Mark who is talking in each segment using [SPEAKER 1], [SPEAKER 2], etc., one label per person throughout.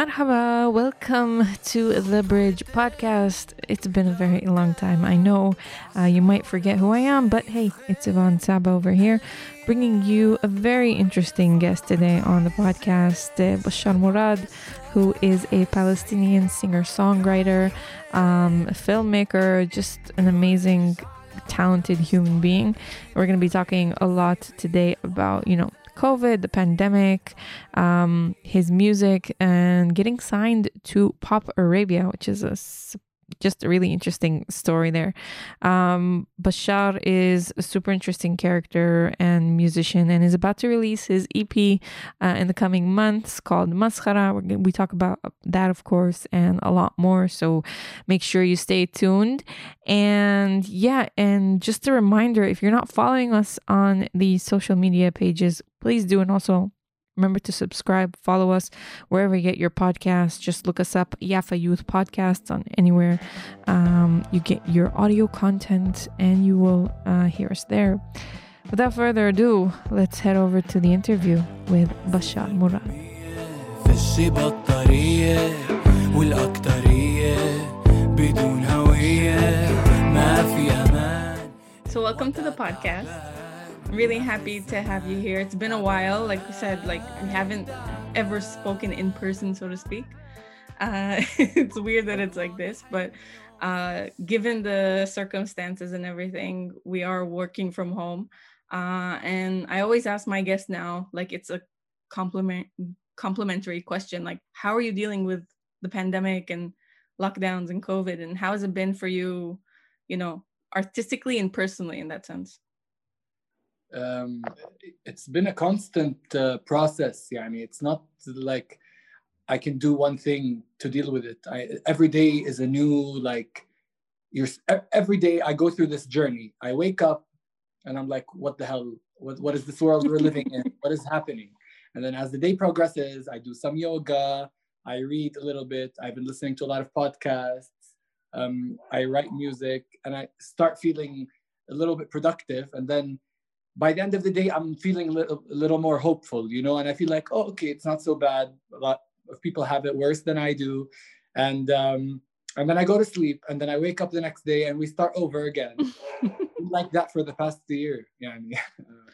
[SPEAKER 1] Marhaba, welcome to the Bridge podcast. It's been a very long time. I know uh, you might forget who I am, but hey, it's Yvonne Saba over here, bringing you a very interesting guest today on the podcast, uh, Bashar Murad, who is a Palestinian singer songwriter, um, filmmaker, just an amazing talented human being. We're going to be talking a lot today about, you know, COVID, the pandemic, um, his music, and getting signed to Pop Arabia, which is a just a really interesting story there. Um, Bashar is a super interesting character and musician and is about to release his EP uh, in the coming months called Maskhara. We're, we talk about that, of course, and a lot more. So make sure you stay tuned. And yeah, and just a reminder if you're not following us on the social media pages, please do. And also, Remember to subscribe, follow us wherever you get your podcasts. Just look us up, Yafa Youth Podcasts, on anywhere um, you get your audio content, and you will uh, hear us there. Without further ado, let's head over to the interview with Bashar Murad. So, welcome to the podcast really happy to have you here. It's been a while. Like we said, like we haven't ever spoken in person, so to speak. Uh, it's weird that it's like this, but uh, given the circumstances and everything, we are working from home. Uh, and I always ask my guests now, like it's a compliment complimentary question, like how are you dealing with the pandemic and lockdowns and COVID, and how has it been for you, you know, artistically and personally in that sense?
[SPEAKER 2] Um, it's been a constant uh, process. Yeah, I mean, it's not like I can do one thing to deal with it. I, every day is a new like. You're every day I go through this journey. I wake up, and I'm like, "What the hell? What what is this world we're living in? What is happening?" And then as the day progresses, I do some yoga. I read a little bit. I've been listening to a lot of podcasts. Um, I write music, and I start feeling a little bit productive. And then by the end of the day, I'm feeling a little, a little more hopeful, you know, and I feel like, oh, okay, it's not so bad. A lot of people have it worse than I do. And um, and then I go to sleep and then I wake up the next day and we start over again. like that for the past year. Yeah. I mean,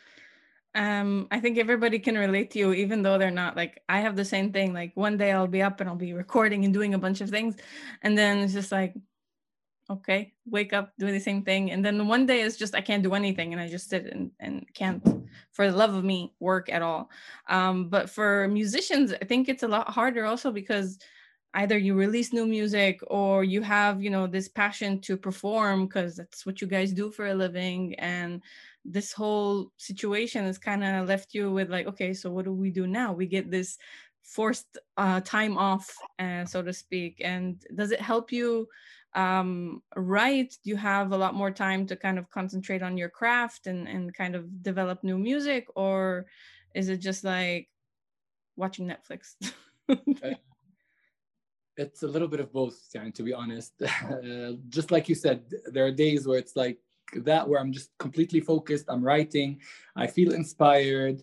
[SPEAKER 1] um, I think everybody can relate to you, even though they're not like I have the same thing. Like one day I'll be up and I'll be recording and doing a bunch of things, and then it's just like okay wake up do the same thing. And then one day it's just i can't do anything and i just sit and, and can't for the love of me work at all. Um, but for musicians i think it's a lot harder also because either you release new music or you have you know this passion to perform because that's what you guys do for a living. And this whole situation has kind of left you with like okay so what do we do now? We get this forced uh, time off uh, so to speak. And does it help you um, write, you have a lot more time to kind of concentrate on your craft and, and kind of develop new music? Or is it just like watching Netflix? Uh,
[SPEAKER 2] it's a little bit of both, yeah, to be honest. Uh, just like you said, there are days where it's like that, where I'm just completely focused, I'm writing, I feel inspired.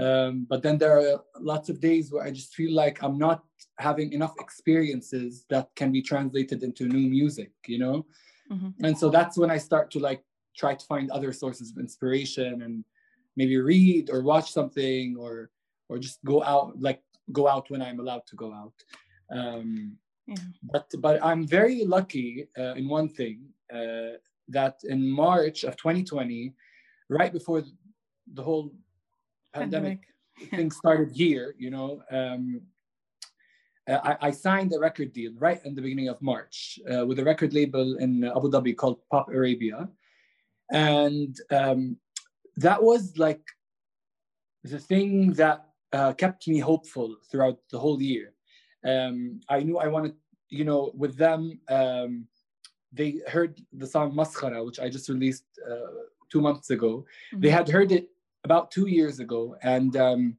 [SPEAKER 2] Um, but then there are lots of days where I just feel like I'm not having enough experiences that can be translated into new music, you know? Mm-hmm. And so that's when I start to like try to find other sources of inspiration and maybe read or watch something or or just go out like go out when I'm allowed to go out. Um, yeah. But but I'm very lucky uh, in one thing uh, that in March of 2020, right before the whole pandemic, pandemic. things started here, you know, um, uh, I, I, signed a record deal right in the beginning of March uh, with a record label in Abu Dhabi called Pop Arabia. And um, that was like the thing that uh, kept me hopeful throughout the whole year. Um, I knew I wanted, you know, with them, um, they heard the song Maskhara, which I just released uh, two months ago. Mm-hmm. They had heard it about two years ago and um,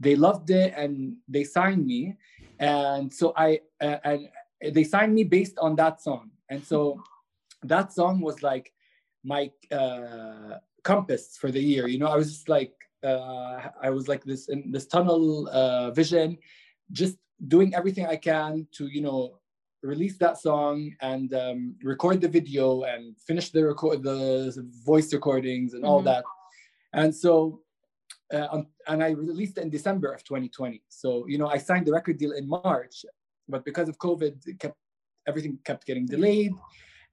[SPEAKER 2] they loved it and they signed me and so i uh, and they signed me based on that song and so that song was like my uh, compass for the year you know i was just like uh, I was like this in this tunnel uh, vision, just doing everything I can to you know release that song and um, record the video and finish the record the voice recordings and mm-hmm. all that. And so uh, and I released it in December of 2020. So you know I signed the record deal in March, but because of COVID, it kept everything kept getting delayed,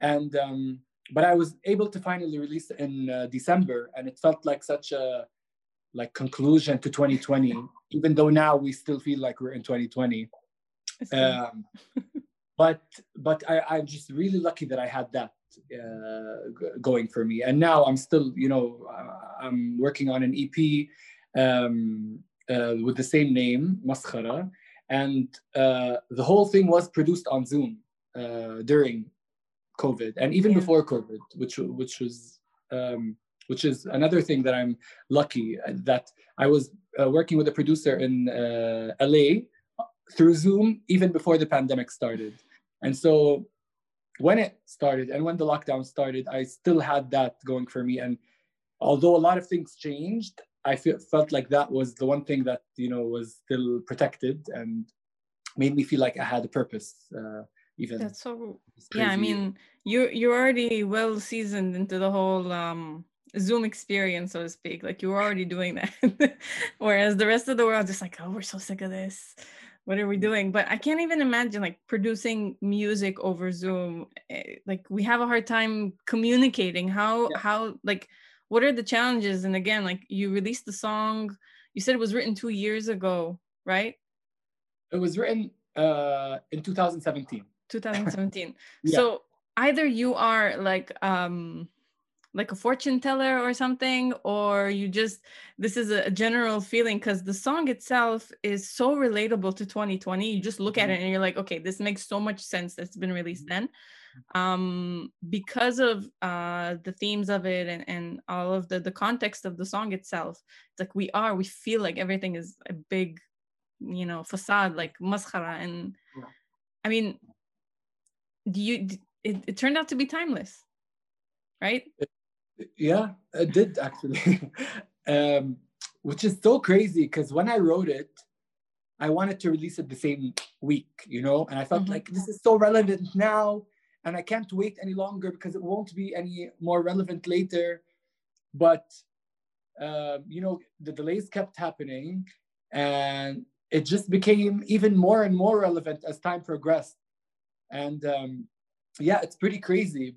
[SPEAKER 2] and um, but I was able to finally release it in uh, December, and it felt like such a like conclusion to 2020 even though now we still feel like we're in 2020 um, but but I, i'm just really lucky that i had that uh, going for me and now i'm still you know uh, i'm working on an ep um, uh, with the same name maskhara and uh, the whole thing was produced on zoom uh, during covid and even yeah. before covid which which was um, which is another thing that I'm lucky that I was uh, working with a producer in uh, LA through Zoom even before the pandemic started. And so when it started and when the lockdown started, I still had that going for me. And although a lot of things changed, I feel, felt like that was the one thing that you know was still protected and made me feel like I had a purpose. Uh, even
[SPEAKER 1] that's so yeah. I mean, you you're already well seasoned into the whole um, Zoom experience, so to speak. Like you were already doing that. Whereas the rest of the world just like, oh, we're so sick of this. What are we doing? But I can't even imagine like producing music over Zoom. Eh, like we have a hard time communicating. How yeah. how like what are the challenges? And again, like you released the song, you said it was written two years ago, right?
[SPEAKER 2] It was written uh in 2017.
[SPEAKER 1] 2017. yeah. So either you are like um like a fortune teller or something or you just this is a general feeling because the song itself is so relatable to 2020 you just look at mm-hmm. it and you're like okay this makes so much sense that's been released mm-hmm. then um because of uh the themes of it and and all of the the context of the song itself it's like we are we feel like everything is a big you know facade like maskhara and yeah. i mean do you it, it turned out to be timeless right
[SPEAKER 2] yeah, I did actually. um, which is so crazy because when I wrote it, I wanted to release it the same week, you know, and I felt mm-hmm. like this is so relevant now, and I can't wait any longer because it won't be any more relevant later. But uh, you know, the delays kept happening, and it just became even more and more relevant as time progressed. And um, yeah, it's pretty crazy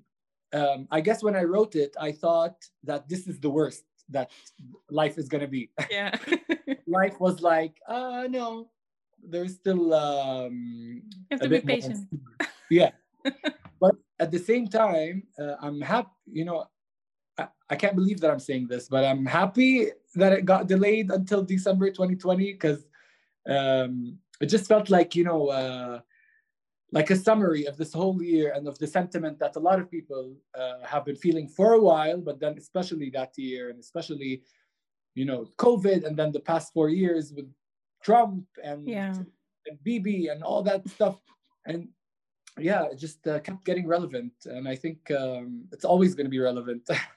[SPEAKER 2] um, I guess when I wrote it, I thought that this is the worst that life is gonna be.
[SPEAKER 1] Yeah.
[SPEAKER 2] life was like, uh no, there's still um
[SPEAKER 1] you have to be patient.
[SPEAKER 2] yeah. but at the same time, uh, I'm happy, you know, I, I can't believe that I'm saying this, but I'm happy that it got delayed until December 2020 because um, it just felt like, you know, uh, like a summary of this whole year and of the sentiment that a lot of people uh, have been feeling for a while, but then especially that year and especially, you know, COVID and then the past four years with Trump and,
[SPEAKER 1] yeah.
[SPEAKER 2] and Bibi and all that stuff. And yeah, it just uh, kept getting relevant. And I think um, it's always going to be relevant.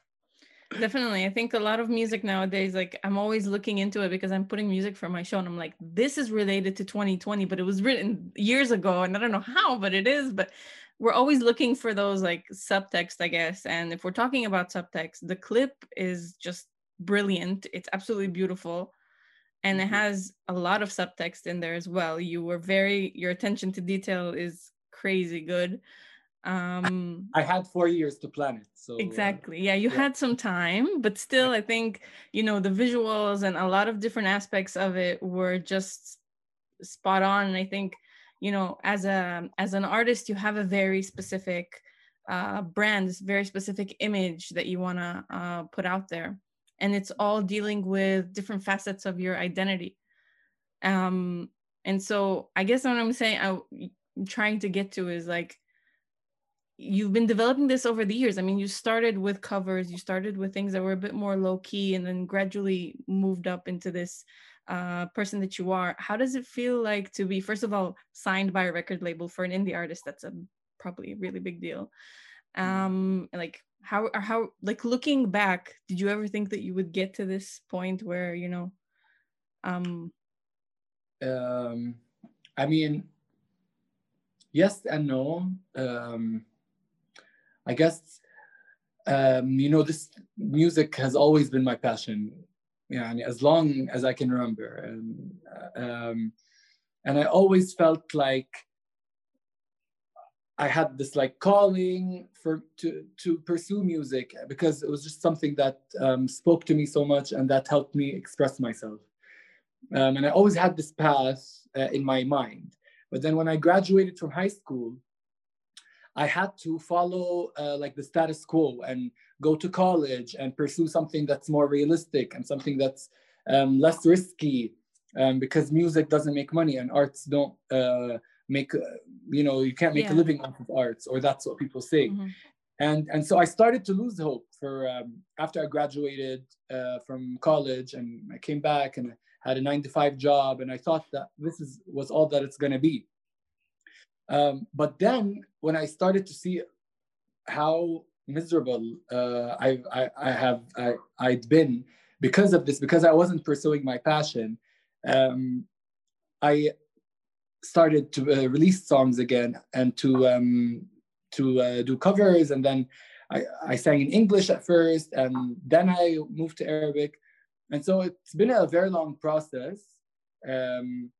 [SPEAKER 1] Definitely. I think a lot of music nowadays, like I'm always looking into it because I'm putting music for my show and I'm like, this is related to 2020, but it was written years ago and I don't know how, but it is. But we're always looking for those like subtext, I guess. And if we're talking about subtext, the clip is just brilliant. It's absolutely beautiful. And it mm-hmm. has a lot of subtext in there as well. You were very, your attention to detail is crazy good
[SPEAKER 2] um i had four years to plan it so
[SPEAKER 1] uh, exactly yeah you yeah. had some time but still i think you know the visuals and a lot of different aspects of it were just spot on and i think you know as a as an artist you have a very specific uh brand very specific image that you want to uh, put out there and it's all dealing with different facets of your identity um and so i guess what i'm saying I, i'm trying to get to is like you've been developing this over the years. I mean, you started with covers, you started with things that were a bit more low key, and then gradually moved up into this uh, person that you are. How does it feel like to be, first of all, signed by a record label for an indie artist? That's a probably a really big deal. Mm-hmm. Um, like how how like looking back did you ever think that you would get to this point where you know um
[SPEAKER 2] um i mean yes and no um i guess um you know this music has always been my passion yeah as long as i can remember and um and i always felt like I had this like calling for to to pursue music because it was just something that um, spoke to me so much and that helped me express myself. Um, and I always had this path uh, in my mind. But then when I graduated from high school, I had to follow uh, like the status quo and go to college and pursue something that's more realistic and something that's um, less risky um, because music doesn't make money and arts don't uh, make uh, you know you can't make yeah. a living off of arts or that's what people say mm-hmm. and and so i started to lose hope for um, after i graduated uh, from college and i came back and had a nine to five job and i thought that this is was all that it's going to be um, but then when i started to see how miserable uh, I, I, I have I, i'd been because of this because i wasn't pursuing my passion um, i started to uh, release songs again and to um, to uh, do covers. And then I, I sang in English at first and then I moved to Arabic. And so it's been a very long process. Um,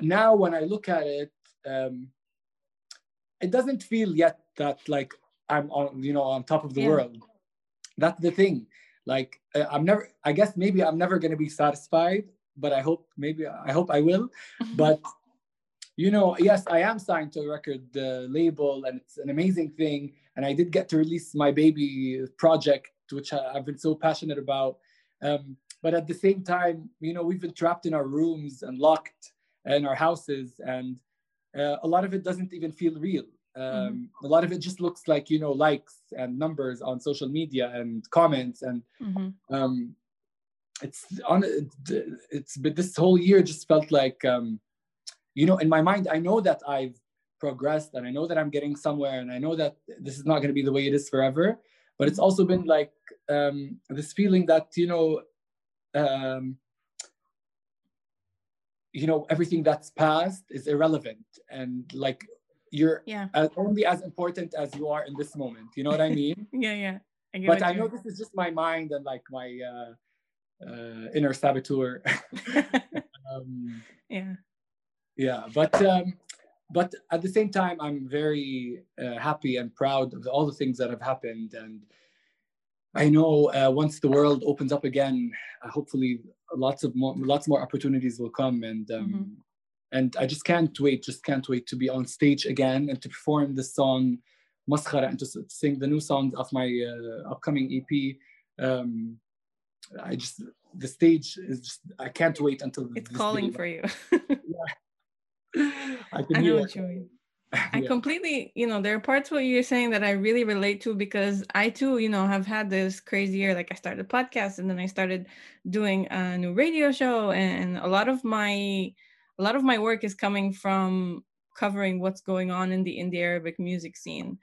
[SPEAKER 2] now when I look at it um, it doesn't feel yet that like I'm on you know on top of the yeah. world that's the thing like uh, I'm never I guess maybe I'm never going to be satisfied but I hope maybe I hope I will. but you know, yes, I am signed to a record uh, label, and it's an amazing thing. And I did get to release my baby project, which I, have been so passionate about. Um, but at the same time, you know, we've been trapped in our rooms and locked in our houses, and uh, a lot of it doesn't even feel real. Um, mm-hmm. A lot of it just looks like you know likes and numbers on social media and comments, and mm-hmm. um, it's on it's but this whole year just felt like um you know in my mind i know that i've progressed and i know that i'm getting somewhere and i know that this is not going to be the way it is forever but it's also been like um this feeling that you know um you know everything that's past is irrelevant and like you're
[SPEAKER 1] yeah.
[SPEAKER 2] as, only as important as you are in this moment you know what i mean
[SPEAKER 1] yeah yeah
[SPEAKER 2] I but i know this is just my mind and like my uh uh, inner saboteur.
[SPEAKER 1] um, yeah.
[SPEAKER 2] Yeah, but um, but at the same time, I'm very uh, happy and proud of all the things that have happened, and I know uh, once the world opens up again, uh, hopefully lots of more, lots more opportunities will come, and um, mm-hmm. and I just can't wait, just can't wait to be on stage again and to perform the song Maskhara and to sing the new songs of my uh, upcoming EP. Um, I just the stage is just I can't wait until
[SPEAKER 1] it's calling for you. yeah. I, I know what you mean. I yeah. completely, you know, there are parts what you're saying that I really relate to because I too, you know, have had this crazy year. Like I started a podcast and then I started doing a new radio show, and a lot of my, a lot of my work is coming from covering what's going on in the indie Arabic music scene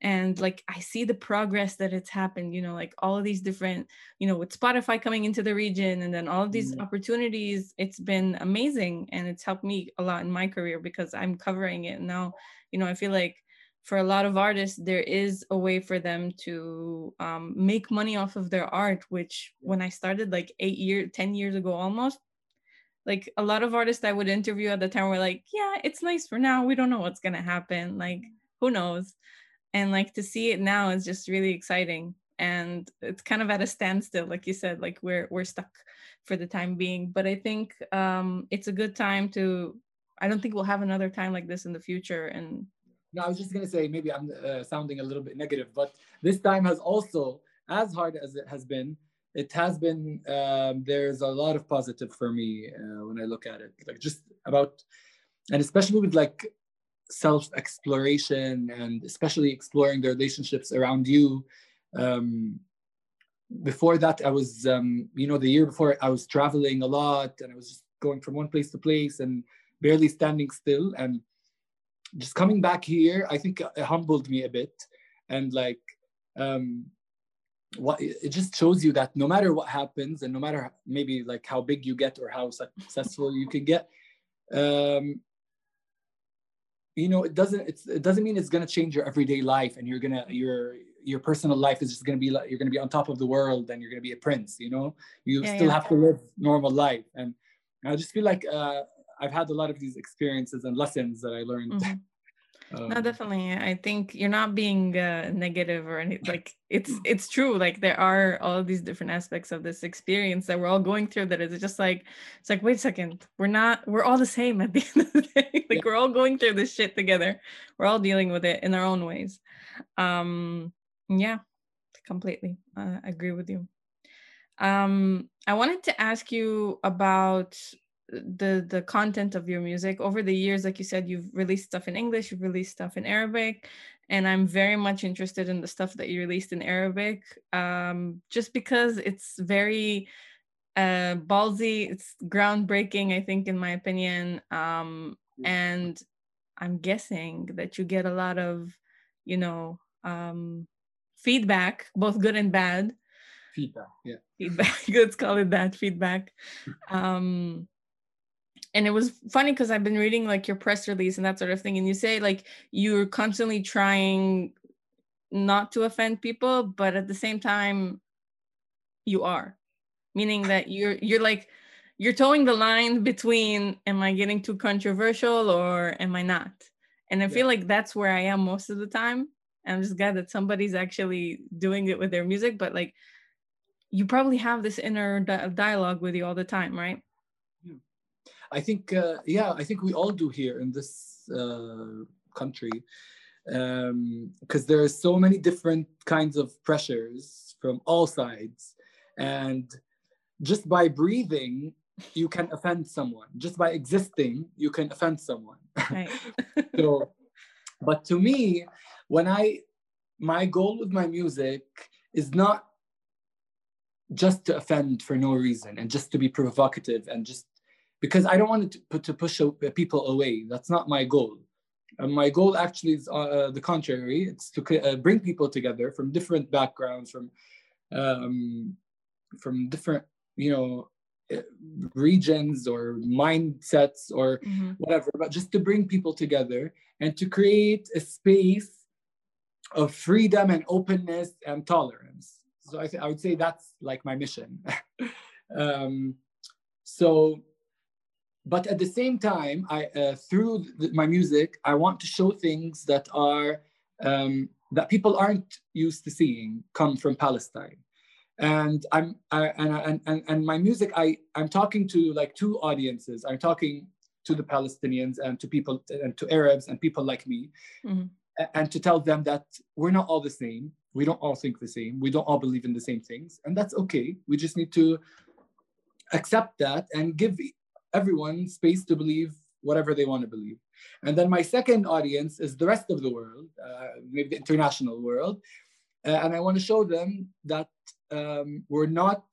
[SPEAKER 1] and like i see the progress that it's happened you know like all of these different you know with spotify coming into the region and then all of these mm-hmm. opportunities it's been amazing and it's helped me a lot in my career because i'm covering it now. You know i feel like for a lot of artists there is a way for them to um, make money off of their art which when i started like eight years ten years ago almost like a lot of artists i would interview at the time were like yeah it's nice for now. We don't know what's gonna happen. Like who knows and like to see it now is just really exciting and it's kind of at a standstill like you said like we're we're stuck for the time being but i think um it's a good time to i don't think we'll have another time like this in the future and
[SPEAKER 2] no i was just going to say maybe i'm uh, sounding a little bit negative but this time has also as hard as it has been it has been um, there's a lot of positive for me uh, when i look at it like just about and especially with like self exploration and especially exploring the relationships around you. Um, before that i was um, you know the year before i was traveling a lot and i was just going from one place to place and barely standing still. And just coming back here i think it humbled me a bit. And like um what it just shows you that no matter what happens and no matter maybe like how big you get or how successful you can get um you know it doesn't it's, it doesn't mean it's going to change your everyday life and you're gonna your your personal life is just going to be like you're going to be on top of the world and you're going to be a prince you know you yeah, still yeah. have to live normal life and i just feel like uh, i've had a lot of these experiences and lessons that i learned mm-hmm.
[SPEAKER 1] Um, no, definitely. I think you're not being uh, negative or anything. Like it's it's true. Like there are all these different aspects of this experience that we're all going through. That it's just like it's like wait a second, we're not. We're all the same at the end of the day. like yeah. we're all going through this shit together. We're all dealing with it in our own ways. Um, yeah, completely. I agree with you. Um, I wanted to ask you about the the content of your music. Over the years like you said you've released stuff in english you've released stuff in arabic and i'm very much interested in the stuff that you released in arabic um, just because it's very uh, ballsy it's groundbreaking i think in my opinion um, and i'm guessing that you get a lot of you know um, feedback both good and bad.
[SPEAKER 2] Feedback yeah.
[SPEAKER 1] Feedback let's call it that feedback. Um and it was funny because I've been reading like your press release and that sort of thing, and you say like you're constantly trying not to offend people, but at the same time, you are, meaning that you're you're like you're towing the line between am I getting too controversial or am I not? And I yeah. feel like that's where I am most of the time. And I'm just glad that somebody's actually doing it with their music, but like you probably have this inner di- dialogue with you all the time, right?
[SPEAKER 2] I think, uh, yeah, I think we all do here in this uh, country because um, there are so many different kinds of pressures from all sides. And just by breathing, you can offend someone. Just by existing, you can offend someone. Right. so, but to me, when I, my goal with my music is not just to offend for no reason and just to be provocative and just because I don't want to, put, to push people away. That's not my goal. And my goal actually is uh, the contrary. It's to uh, bring people together from different backgrounds, from um, from different, you know, uh, regions or mindsets or mm-hmm. whatever, but just to bring people together and to create a space of freedom and openness and tolerance. So I, th- I would say that's like my mission. um, so but at the same time i uh, through the, my music i want to show things that are um, that people aren't used to seeing come from palestine. And i'm I, and, and and my music i i'm talking to like two audiences. I'm talking to the palestinians and to people and to arabs and people like me mm-hmm. and to tell them that we're not all the same. We don't all think the same. We don't all believe in the same things. And that's okay. We just need to accept that and give everyone space to believe whatever they want to believe. And then my second audience is the rest of the world, uh, maybe the international world. Uh, and I want to show them that um, we're not,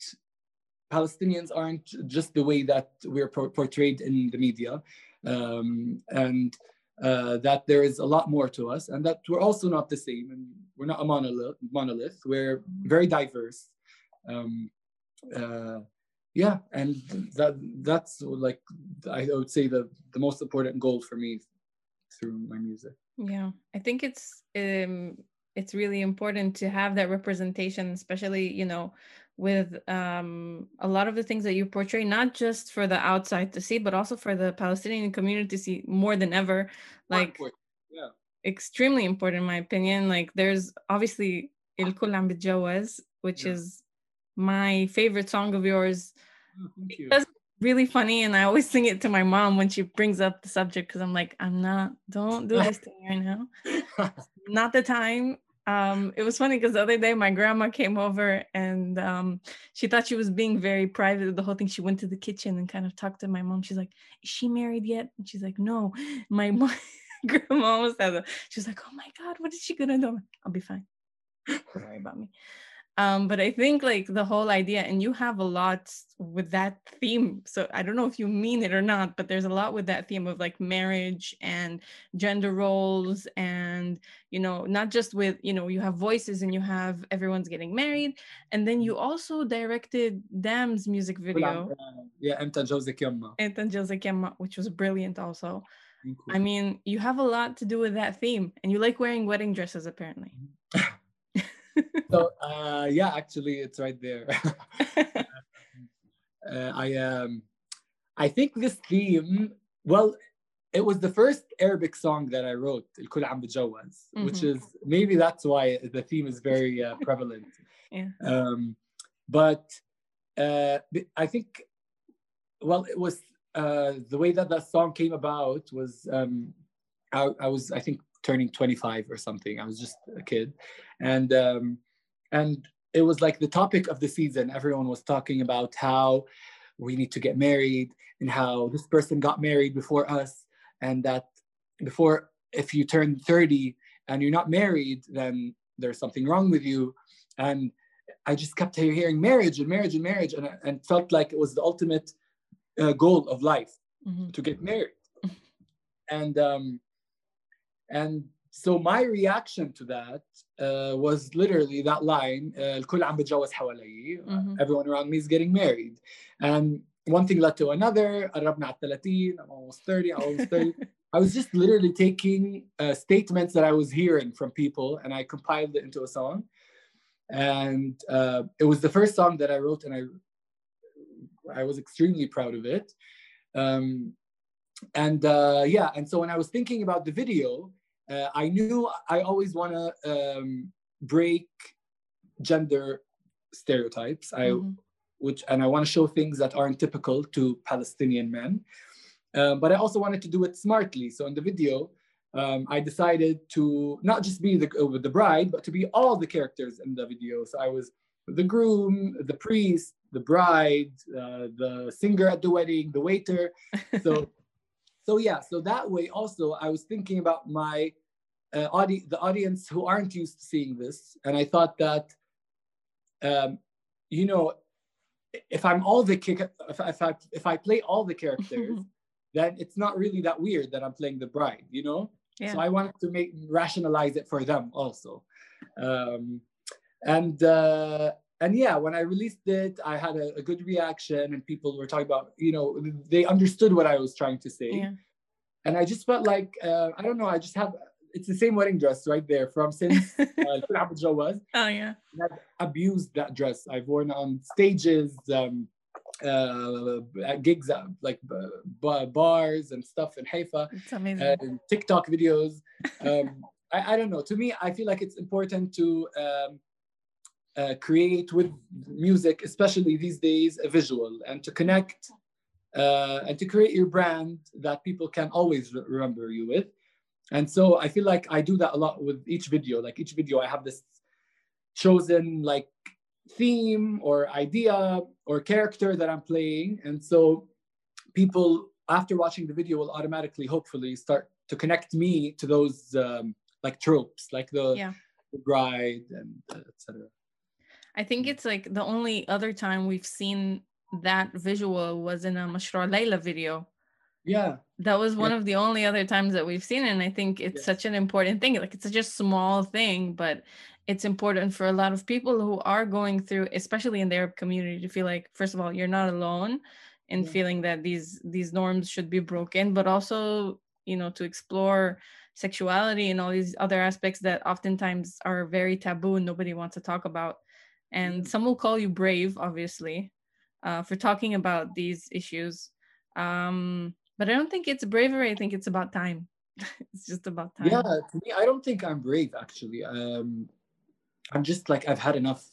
[SPEAKER 2] Palestinians aren't just the way that we're por- portrayed in the media. Um, and uh, that there is a lot more to us and that we're also not the same and we're not a monolith, monolith. we're very diverse. Um, uh, yeah and that that's like i would say the the most important goal for me through my music.
[SPEAKER 1] Yeah i think it's um it's really important to have that representation especially you know with um a lot of the things that you portray not just for the outside to see but also for the palestinian community to see more than ever. Like yeah. extremely important in my opinion. Like there's obviously El Kul Am which yeah. is my favorite song of yours oh, because really funny and I always sing it to my mom when she brings up the subject because I'm like, I'm not, don't do this thing right now. not the time. Um, it was funny because the other day my grandma came over and um, she thought she was being very private the whole thing. She went to the kitchen and kind of talked to my mom. She's like, Is she married yet? And she's like, No. My mom, grandma almost had a, she's like, Oh my God, what is she gonna do? I'll be fine. Don't worry about me um, but i think like the whole idea and you have a lot with that theme so i don't know if you mean it or not but there's a lot with that theme of like marriage and gender roles and you know not just with you know you have voices and you have everyone's getting married and then you also directed DAM's music video.
[SPEAKER 2] Yeah
[SPEAKER 1] which was brilliant also. I mean, you have a lot to do with that theme, and you like wearing wedding dresses, apparently.
[SPEAKER 2] so uh, yeah, actually, it's right there. Uh, uh, I um, I think this theme. Well, it was the first Arabic song that I wrote, "El Kul Am mm-hmm. which is maybe that's why the theme is very uh, prevalent.
[SPEAKER 1] yeah.
[SPEAKER 2] Um, but uh, I think, well, it was uh, the way that that song came about was um, I, I was I think turning 25 or something. I was just a kid, and um, and it was like the topic of the season. Everyone was talking about how we need to get married and how this person got married before us, and that before if you turn 30 and you're not married, then there's something wrong with you. And I just kept hearing marriage and marriage and marriage, and, and felt like it was the ultimate uh, goal of life mm-hmm. to get married. and um, and so my reaction to that uh, was literally that line uh, mm-hmm. everyone around me is getting married and one thing led to another قربنا على 30 I'm almost 30 I'm almost 30 I was just literally taking uh, statements that I was hearing from people and I compiled it into a song and uh, it was the first song that I wrote and I I was extremely proud of it um, and uh, yeah and so when I was thinking about the video uh, I knew I always want to um, break gender stereotypes. I mm-hmm. which and I want to show things that aren't typical to Palestinian men. Um, but I also wanted to do it smartly. So in the video, um, I decided to not just be the uh, the bride, but to be all the characters in the video. So I was the groom, the priest, the bride, uh, the singer at the wedding, the waiter. So so yeah, so that way also I was thinking about my uh, audi- the audience who aren't used to seeing this, and I thought that, um, you know, if I'm all the kick, if, if I if I play all the characters, then it's not really that weird that I'm playing the bride, you know. Yeah. So I wanted to make rationalize it for them also, um, and uh, and yeah, when I released it, I had a, a, good reaction, and people were talking about, you know, they understood what I was trying to say,
[SPEAKER 1] yeah.
[SPEAKER 2] and I just felt like uh, I don't know, I just have it's the same wedding dress right there from since uh, was.
[SPEAKER 1] Oh yeah,
[SPEAKER 2] I've abused that dress. I've worn on stages, um, uh, at gigs, uh, like uh, bars and stuff in Haifa.
[SPEAKER 1] It's amazing.
[SPEAKER 2] And TikTok videos. Um, I, I don't know. To me, I feel like it's important to. Um, uh, create with music, especially these days, a visual and to connect uh, and to create your brand that people can always re- remember you with. And so I feel like I do that a lot with each video. Like each video, I have this chosen like theme or idea or character that I'm playing. And so people, after watching the video, will automatically, hopefully, start to connect me to those um, like tropes, like the,
[SPEAKER 1] yeah.
[SPEAKER 2] the bride and uh, etc.
[SPEAKER 1] I think it's like the only other time we've seen that visual was in a Mashrou' Leila video.
[SPEAKER 2] Yeah.
[SPEAKER 1] That was one yeah. of the only other times that we've seen it. And I think it's yes. such an important thing. Like it's such a small thing, but it's important for a lot of people who are going through, especially in their community, to feel like, first of all, you're not alone in yeah. feeling that these these norms should be broken, but also, you know, to explore sexuality and all these other aspects that oftentimes are very taboo and nobody wants to talk about and some will call you brave obviously uh, for talking about these issues. Um, but i don't think it's bravery i think it's about time. It's just about time.
[SPEAKER 2] Yeah to me i don't think i'm brave actually. Um, i'm just like i've had enough.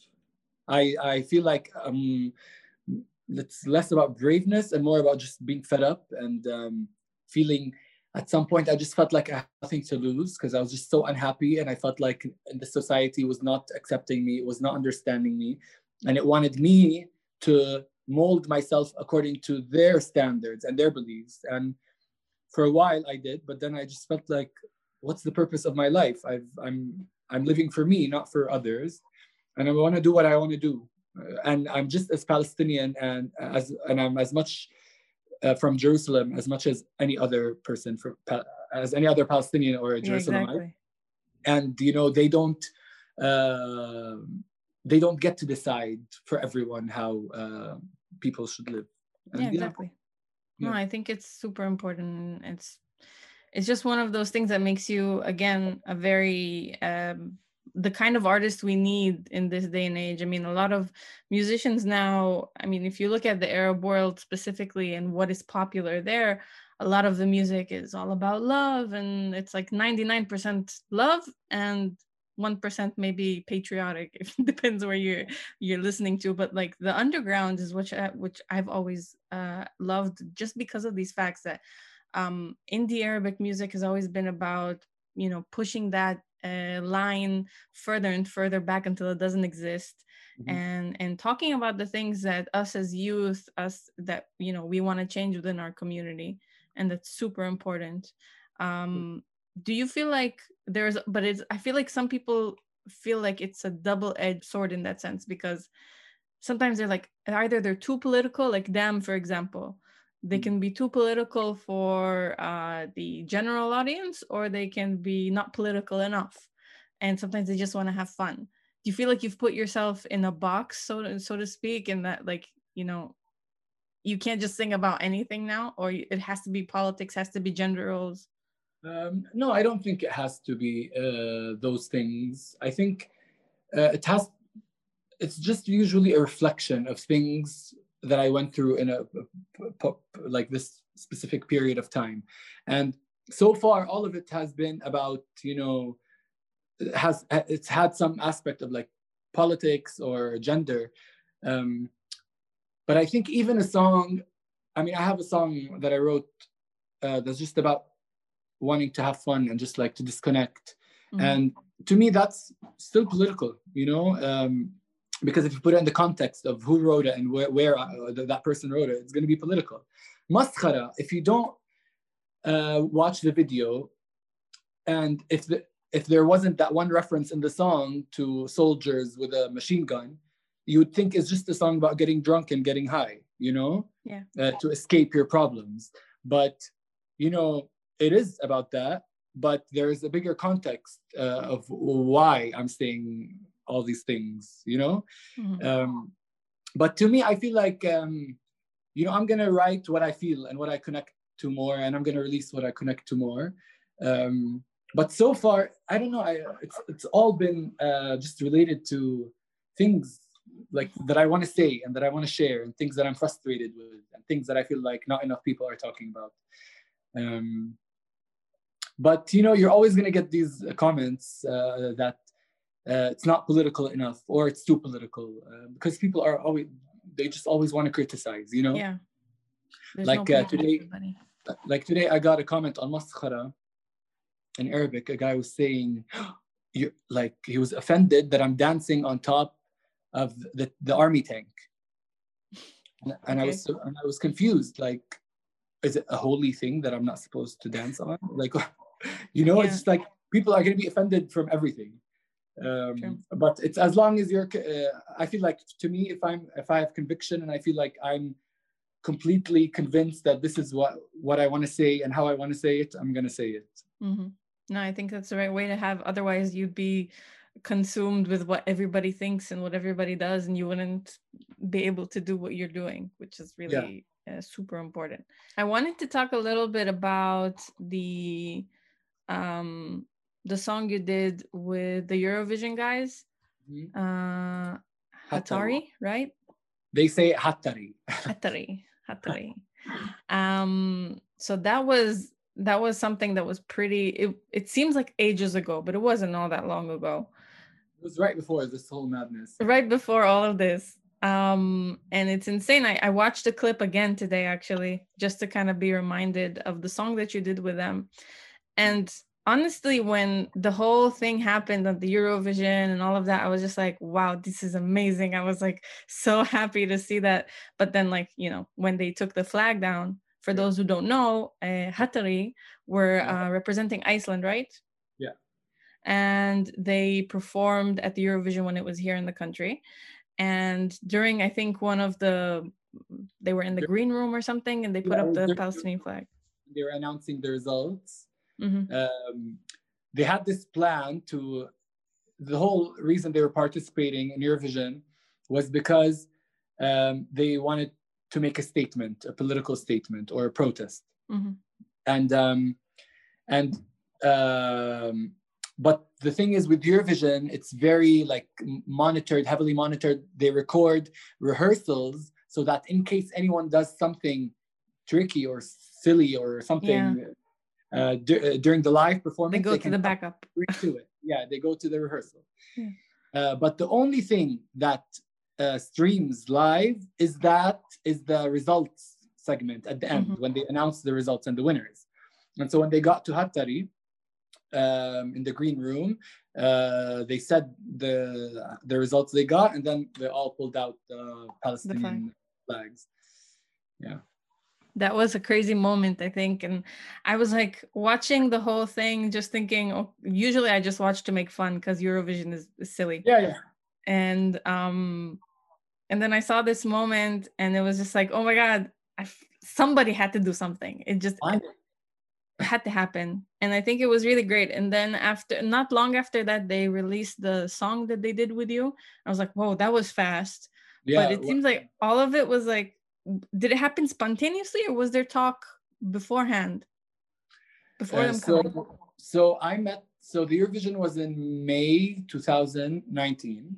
[SPEAKER 2] I i feel like um it's less about braveness and more about just being fed up and um, feeling at some point I just felt like I had nothing to lose because I was just so unhappy and I felt like the society was not accepting me, it was not understanding me, and it wanted me to mold myself according to their standards and their beliefs. And for a while I did, but then I just felt like, what's the purpose of my life? I've, I'm I'm living for me, not for others. and I want to do what I want to do, and I'm just as Palestinian and as and I'm as much uh, from Jerusalem as much as any other person from as any other Palestinian or a Jerusalemite. Yeah, exactly. And you know they don't uh, they don't get to decide for everyone how uh, people should live.
[SPEAKER 1] And, yeah, exactly. Yeah. No, I think it's super important. It's it's just one of those things that makes you again a very um, the kind of artist we need in this day and age. I mean, a lot of musicians now, I mean, if you look at the Arab world specifically and what is popular there, a lot of the music is all about love and it's like 99% love and 1% maybe patriotic if it depends where you're you're listening to but like the underground is which I, which I've always uh, loved just because of these facts that um, indie Arabic music has always been about you know pushing that uh, line further and further back until it doesn't exist. Mm-hmm. and and talking about the things that us as youth us that you know we want to change within our community and that's super important. Um do you feel like there's but it's i feel like some people feel like it's a double-edged sword in that sense because sometimes they're like either they're too political like them for example they mm. can be too political for uh, the general audience or they can be not political enough and sometimes they just want to have fun. Do you feel like you've put yourself in a box so to, so to speak and that like you know you can't just sing about anything now or it has to be politics has to be gender roles?
[SPEAKER 2] Um, no i don't think it has to be uh, those things. I think uh, it has it's just usually a reflection of things that I went through in a, like this specific period of time. And so far, all of it has been about, you know, has it's had some aspect of like politics or gender. Um, but I think even a song, I mean, I have a song that I wrote uh, that's just about wanting to have fun and just like to disconnect. Mm-hmm. And to me, that's still political, you know. Um, because if you put it in the context of who wrote it and where, where uh, that person wrote it, it's going to be political. Maskhara, if you don't uh, watch the video, and if the, if there wasn't that one reference in the song to soldiers with a machine gun, you would think it's just a song about getting drunk and getting high, you know,
[SPEAKER 1] yeah,
[SPEAKER 2] uh, to escape your problems. But you know, it is about that. But there is a bigger context uh, of why I'm saying all these things you know? Mm-hmm. um, but to me i feel like um, you know i'm gonna write what i feel and what i connect to more and i'm gonna release what i connect to more. Um, but so far i don't know I, it's, it's all been uh, just related to things like that i want to say and that i want to share and things that i'm frustrated with and things that i feel like not enough people are talking about. Um, but you know you're always going to get these comments uh, that uh, it's not political enough or it's too political uh, because people are always they just always want to criticize you know?
[SPEAKER 1] Yeah.
[SPEAKER 2] There's like no uh, today like today i got a comment on maskhara in arabic a guy was saying you like he was offended that i'm dancing on top of the, the army tank. And, and okay. i was and i was confused like is it a holy thing that i'm not supposed to dance on? Like you know yeah. it's like people are going to be offended from everything um, but it's as long as you're uh, i feel like to me if i'm if i have conviction and i feel like i'm completely convinced that this is what what i want to say and how i want to say it i'm going to say it
[SPEAKER 1] mm-hmm. no i think that's the right way to have otherwise you'd be consumed with what everybody thinks and what everybody does and you wouldn't be able to do what you're doing which is really yeah. uh, super important i wanted to talk a little bit about the um the song you did with the Eurovision guys, mm-hmm. uh, Hatari, right?
[SPEAKER 2] They say Hatari.
[SPEAKER 1] Hatari, Hatari. um, so that was that was something that was pretty. It it seems like ages ago, but it wasn't all that long ago.
[SPEAKER 2] It was right before this whole madness.
[SPEAKER 1] Right before all of this. Um, and it's insane. I, I watched the clip again today, actually, just to kind of be reminded of the song that you did with them. And honestly when the whole thing happened at the eurovision and all of that i was just like wow this is amazing. I was like so happy to see that. But then like you know when they took the flag down for those who don't know uh, hatari were uh, representing iceland right?
[SPEAKER 2] Yeah.
[SPEAKER 1] And they performed at the Eurovision when it was here in the country. And during, I think, one of the, they were in the green room or something, and they put
[SPEAKER 2] Yeah,
[SPEAKER 1] up the Palestinian flag.
[SPEAKER 2] they were announcing the results.
[SPEAKER 1] Hmm
[SPEAKER 2] Um, they had this plan to. The whole reason they were participating in Eurovision was because um, they wanted to make a statement, a political statement or a protest.
[SPEAKER 1] hmm
[SPEAKER 2] and um, and um, but the thing is with Eurovision, it's very like monitored, heavily monitored. They record rehearsals so that in case anyone does something tricky or silly or something uh, dur- uh, during the live performance,
[SPEAKER 1] They go to the backup.
[SPEAKER 2] to it. Yeah, they go to the rehearsal.
[SPEAKER 1] Yeah.
[SPEAKER 2] Uh, but the only thing that uh, streams live is that is the results segment at the end
[SPEAKER 1] Mhm.
[SPEAKER 2] when they announce the results and the winners. And so when they got to Hatari um, in the green room, uh, they said the the results they got, and then they all pulled out the Palestinian flags.
[SPEAKER 1] That was a crazy moment, I think. And I was like watching the whole thing, just thinking, oh, usually I just watch to make fun because Eurovision is, is silly.
[SPEAKER 2] Yeah, yeah.
[SPEAKER 1] and um and then i saw this moment and it was just like oh my god I somebody had to do something it just
[SPEAKER 2] Fine.
[SPEAKER 1] had to happen and i think it was really great and then after not long after that they released the song that they did with you i was like whoa that was fast
[SPEAKER 2] Yeah,
[SPEAKER 1] but it seems like all of it was like did it happen spontaneously or was there talk beforehand before
[SPEAKER 2] Uh,
[SPEAKER 1] them
[SPEAKER 2] so,
[SPEAKER 1] coming
[SPEAKER 2] so I met. So the Eurovision was in May 2019.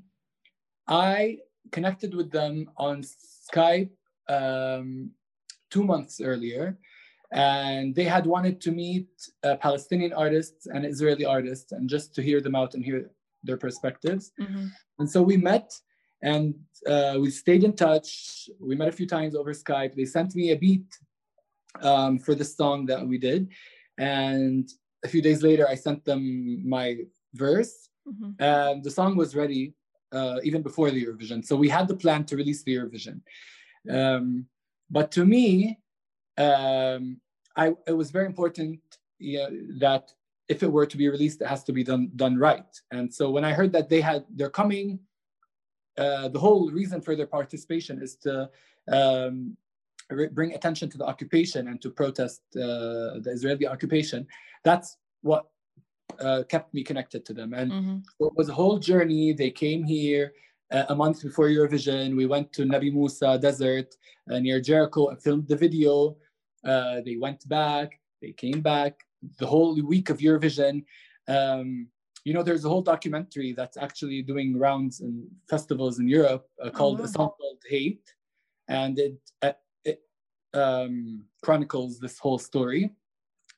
[SPEAKER 2] I connected with them on Skype um, two months earlier, and they had wanted to meet uh, Palestinian artists and Israeli artists, and just to hear them out and hear their perspectives.
[SPEAKER 1] Mhm.
[SPEAKER 2] And so we met and uh, we stayed in touch. We met a few times over Skype. They sent me a beat um, for the song that we did. And a few days later, I sent them my verse.
[SPEAKER 1] Mhm.
[SPEAKER 2] And the song was ready uh, even before the Eurovision. So we had the plan to release the Eurovision. Um, but to me, um, I, it was very important you know, that if it were to be released, it has to be done done right. And so when I heard that they had they're coming, uh, the whole reason for their participation is to um, bring attention to the occupation and to protest uh, the Israeli occupation. That's what uh, kept me connected to them. And
[SPEAKER 1] Mhm.
[SPEAKER 2] it was a whole journey. They came here uh, a month before Eurovision. We went to Nabi Musa Desert uh, near Jericho and filmed the video. Uh, they went back. They came back. The whole week of Eurovision. Um, you know, there's a whole documentary that's actually doing rounds and festivals in Europe uh, called
[SPEAKER 1] wow.
[SPEAKER 2] a song called Hate, and it uh, it um, chronicles this whole story.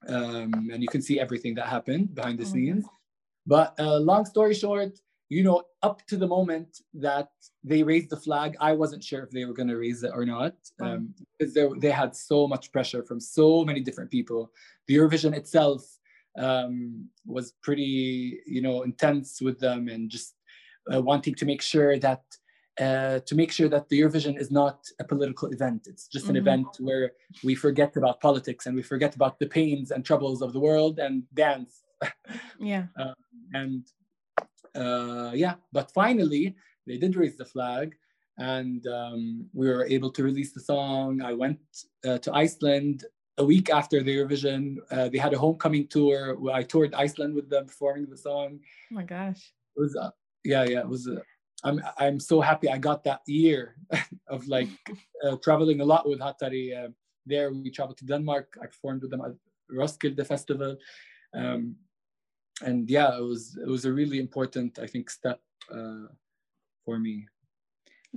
[SPEAKER 2] Um, and you can see everything that happened behind the
[SPEAKER 1] Oh
[SPEAKER 2] scenes. But uh, long story short, you know, up to the moment that they raised the flag, I wasn't sure if they were going to raise it or not, um, because they, they had so much pressure from so many different people. The Eurovision itself um, was pretty, you know, intense with them and just uh, wanting to make sure that uh, to make sure that the Eurovision is not a political event. It's just an
[SPEAKER 1] Mhm.
[SPEAKER 2] event where we forget about politics and we forget about the pains and troubles of the world and dance
[SPEAKER 1] yeah
[SPEAKER 2] and uh, yeah, but finally they did raise the flag, and um, we were able to release the song. I went uh, to Iceland a week after the Eurovision. Uh, they had a homecoming tour. I toured Iceland with them performing the song.
[SPEAKER 1] oh my gosh
[SPEAKER 2] It was uh, yeah, yeah. It was. Uh, I'm I'm so happy I got that year of like uh, traveling a lot with Hatari. Uh, there we traveled to Denmark. I performed with them at Roskilde Festival. Um, and yeah, it was it was a really important, I think, step uh, for me.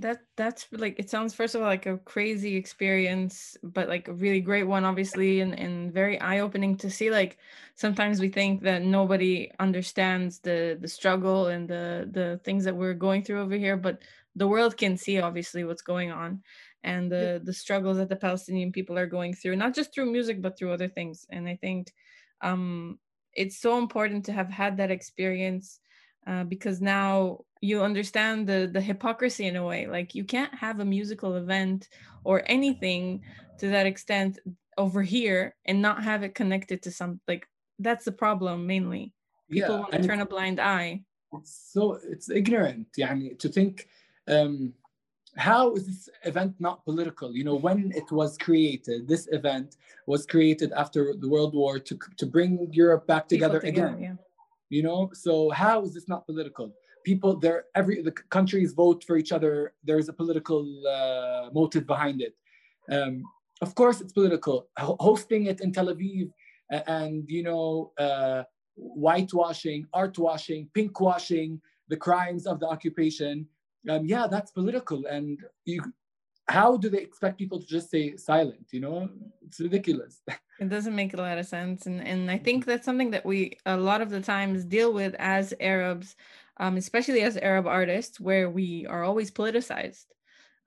[SPEAKER 1] That that's like it sounds first of all like a crazy experience, but like a really great one, obviously, and, and very eye-opening to see. Like sometimes we think that nobody understands the the struggle and the the things that we're going through over here, but the world can see obviously what's going on and the the struggles that the Palestinian people are going through, not just through music, but through other things. And I think um it's so important to have had that experience uh, because now you understand the the hypocrisy in a way like you can't have a musical event or anything to that extent over here and not have it connected to some like that's the problem mainly people
[SPEAKER 2] yeah,
[SPEAKER 1] want to turn a blind eye
[SPEAKER 2] it's so it's ignorant yeah. to think um, how is this event not political you know when it was created this event was created after the world war to, to bring europe back
[SPEAKER 1] together,
[SPEAKER 2] together again
[SPEAKER 1] yeah.
[SPEAKER 2] you know so how is this not political people there every the countries vote for each other there's a political uh, motive behind it. Um, of course it's political. Ho- hosting it in tel aviv and you know uh, whitewashing art washing pink washing the crimes of the occupation um, yeah that's political. And you how do they expect people to just stay silent you know? It's ridiculous.
[SPEAKER 1] It doesn't make a lot of sense. And and I think that's something that we a lot of the times deal with as Arabs, um, especially as Arab artists, where we are always politicized.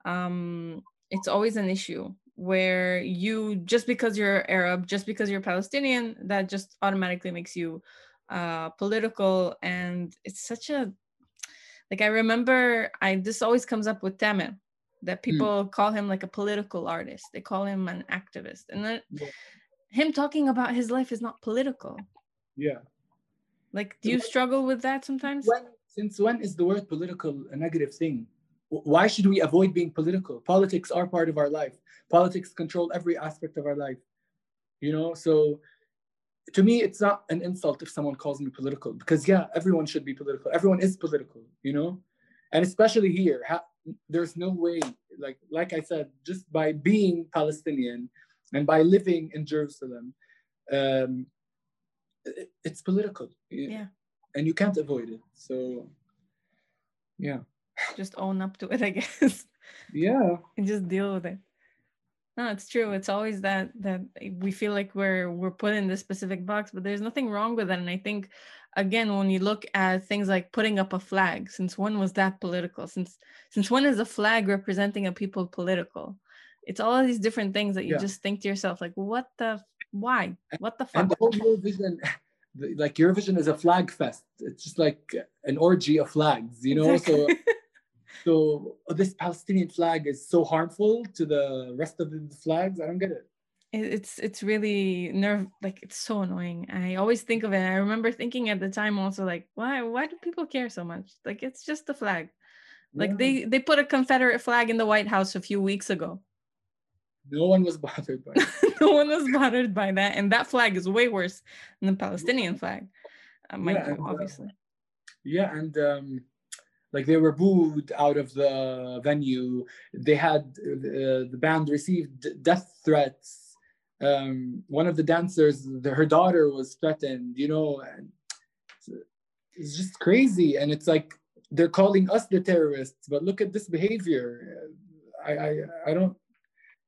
[SPEAKER 1] Um, it's always an issue where you just because you're Arab, just because you're Palestinian, that just automatically makes you uh political. And it's such a like I remember I this always comes up with Tamer that people call him like a political artist. They call him an activist. And then
[SPEAKER 2] Yeah.
[SPEAKER 1] him talking about his life is not political.
[SPEAKER 2] yeah
[SPEAKER 1] Like, do you struggle with that sometimes?
[SPEAKER 2] when since when is the word political a negative thing? Why should we avoid being political? Politics are part of our life. Politics control every aspect of our life. You know so to me it's not an insult if someone calls me political because yeah everyone should be political. Everyone is political you know? And especially here ha- there's no way like like i said just by being palestinian and by living in jerusalem um it's political.
[SPEAKER 1] Yeah.
[SPEAKER 2] And you can't avoid it so yeah
[SPEAKER 1] Just own up to it, I guess,
[SPEAKER 2] yeah
[SPEAKER 1] and just deal with it. No, it's true. It's always that that we feel like we're we're put in this specific box, but there's nothing wrong with that. And I think, again, when you look at things like putting up a flag, since when was that political? Since since when is a flag representing a people political? It's all of these different things that you
[SPEAKER 2] Yeah.
[SPEAKER 1] just think to yourself, like, what the why? What the
[SPEAKER 2] and
[SPEAKER 1] fuck?
[SPEAKER 2] the whole like Eurovision is a flag fest. It's just like an orgy of flags, you know. So, so oh, this Palestinian flag is so harmful to the rest of the flags. I don't get it.
[SPEAKER 1] It- it's it's really nerve like it's so annoying i always think of it i remember thinking at the time also like why why do people care so much like it's just a flag like
[SPEAKER 2] Yeah.
[SPEAKER 1] they they put a confederate flag in the white house a few weeks ago
[SPEAKER 2] no one was bothered by it.
[SPEAKER 1] no one was bothered by that and that flag is way worse than the palestinian flag uh,
[SPEAKER 2] Yeah, and, uh,
[SPEAKER 1] obviously
[SPEAKER 2] Yeah, and um, like they were booed out of the venue. They had uh, the band received death threats. Um, one of the dancers, the, her daughter was threatened. You know, and it's- it's just crazy. And it's like they're calling us the terrorists, but look at this behavior. I, I, I don't.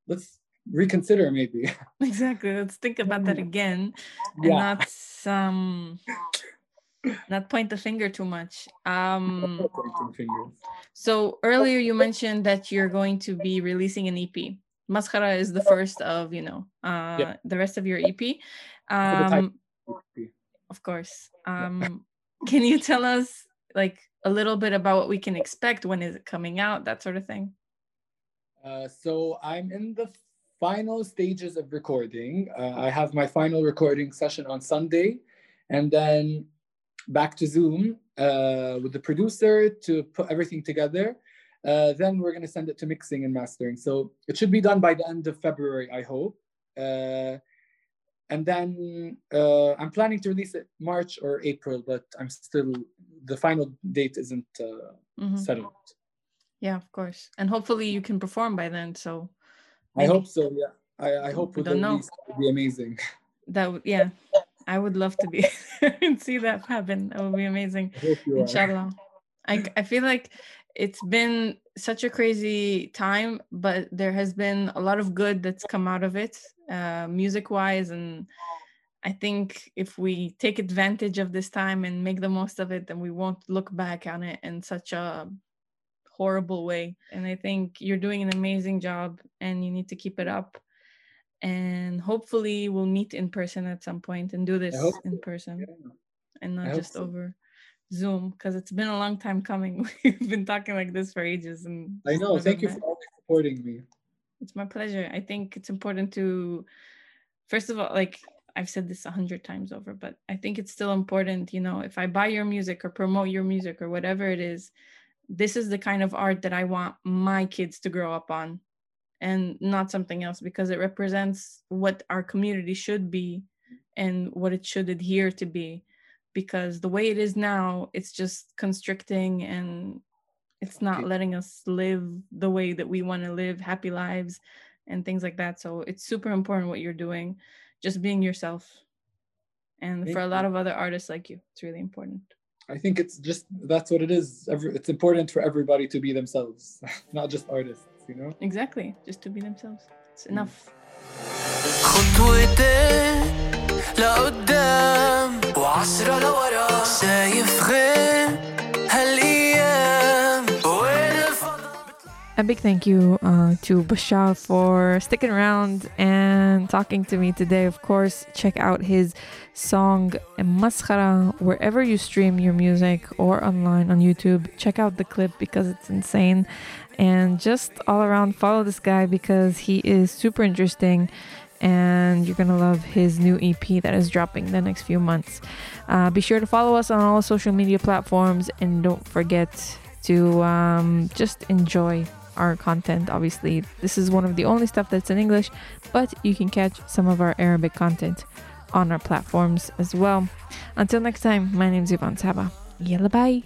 [SPEAKER 2] Let's reconsider maybe.
[SPEAKER 1] exactly let's think about that again and
[SPEAKER 2] Yeah.
[SPEAKER 1] not um not point the finger too much um So earlier you mentioned that you're going to be releasing an EP. Maskhara is the first of, you know, uh,
[SPEAKER 2] Yeah.
[SPEAKER 1] the rest of your EP. Um, of course. Um, can you tell us like a little bit about what we can expect? When is it coming out? That sort of thing.
[SPEAKER 2] Uh, so I'm in the final stages of recording. Uh, I have my final recording session on Sunday, and then back to Zoom uh, with the producer to put everything together. Uh, then we're gonna send it to mixing and mastering. So it should be done by the end of February, I hope. Uh, and then uh, I'm planning to release it March or April, but I'm still the final date isn't uh,
[SPEAKER 1] Mhm.
[SPEAKER 2] settled.
[SPEAKER 1] Yeah, of course. And hopefully you can perform by then. So
[SPEAKER 2] I hope so. Yeah, I, I hope
[SPEAKER 1] We don't know.
[SPEAKER 2] will be amazing.
[SPEAKER 1] that would, yeah, I would love to be and see that happen. That would be amazing.
[SPEAKER 2] I.
[SPEAKER 1] Inshallah. I, I feel like it's been such a crazy time, but there has been a lot of good that's come out of it, uh, music wise. And I think if we take advantage of this time and make the most of it, then we won't look back on it in such a horrible way. And I think you're doing an amazing job and you need to keep it up. And hopefully we'll meet in person at some point and do this in
[SPEAKER 2] so.
[SPEAKER 1] person
[SPEAKER 2] Yeah.
[SPEAKER 1] and not just
[SPEAKER 2] so.
[SPEAKER 1] over Zoom because it's been a long time coming. We've been talking like this for ages, and
[SPEAKER 2] I know. Thank you
[SPEAKER 1] met.
[SPEAKER 2] for always supporting me.
[SPEAKER 1] It's my pleasure. I think it's important to, first of all, like I've said this a hundred times over, but I think it's still important. You know, if I buy your music or promote your music or whatever it is, this is the kind of art that I want my kids to grow up on and not something else because it represents what our community should be and what it should adhere to be. Because the way it is now it's just constricting and it's not letting us live the way that we want to live happy lives and things like that. So it's super important what you're doing just being yourself. And for a lot of other artists like you it's really important
[SPEAKER 2] I think it's just that's what it is. It's important for everybody to be themselves, not just artists, you know?
[SPEAKER 1] Exactly, just to be themselves. It's mm. enough. Mm. A big thank you uh, to Bashar for sticking around and talking to me today. Of course, check out his song Maskhara wherever you stream your music or online on YouTube. Check out the clip because it's insane. And just all around, follow this guy because he is super interesting and you're gonna love his new EP that is dropping the next few months. Uh, be sure to follow us on all social media platforms and don't forget to um, just enjoy our content. Obviously, this is one of the only stuff that's in English, but you can catch some of our Arabic content on our platforms as well. Until next time, my name is Yvonne Saba. Yalla bye.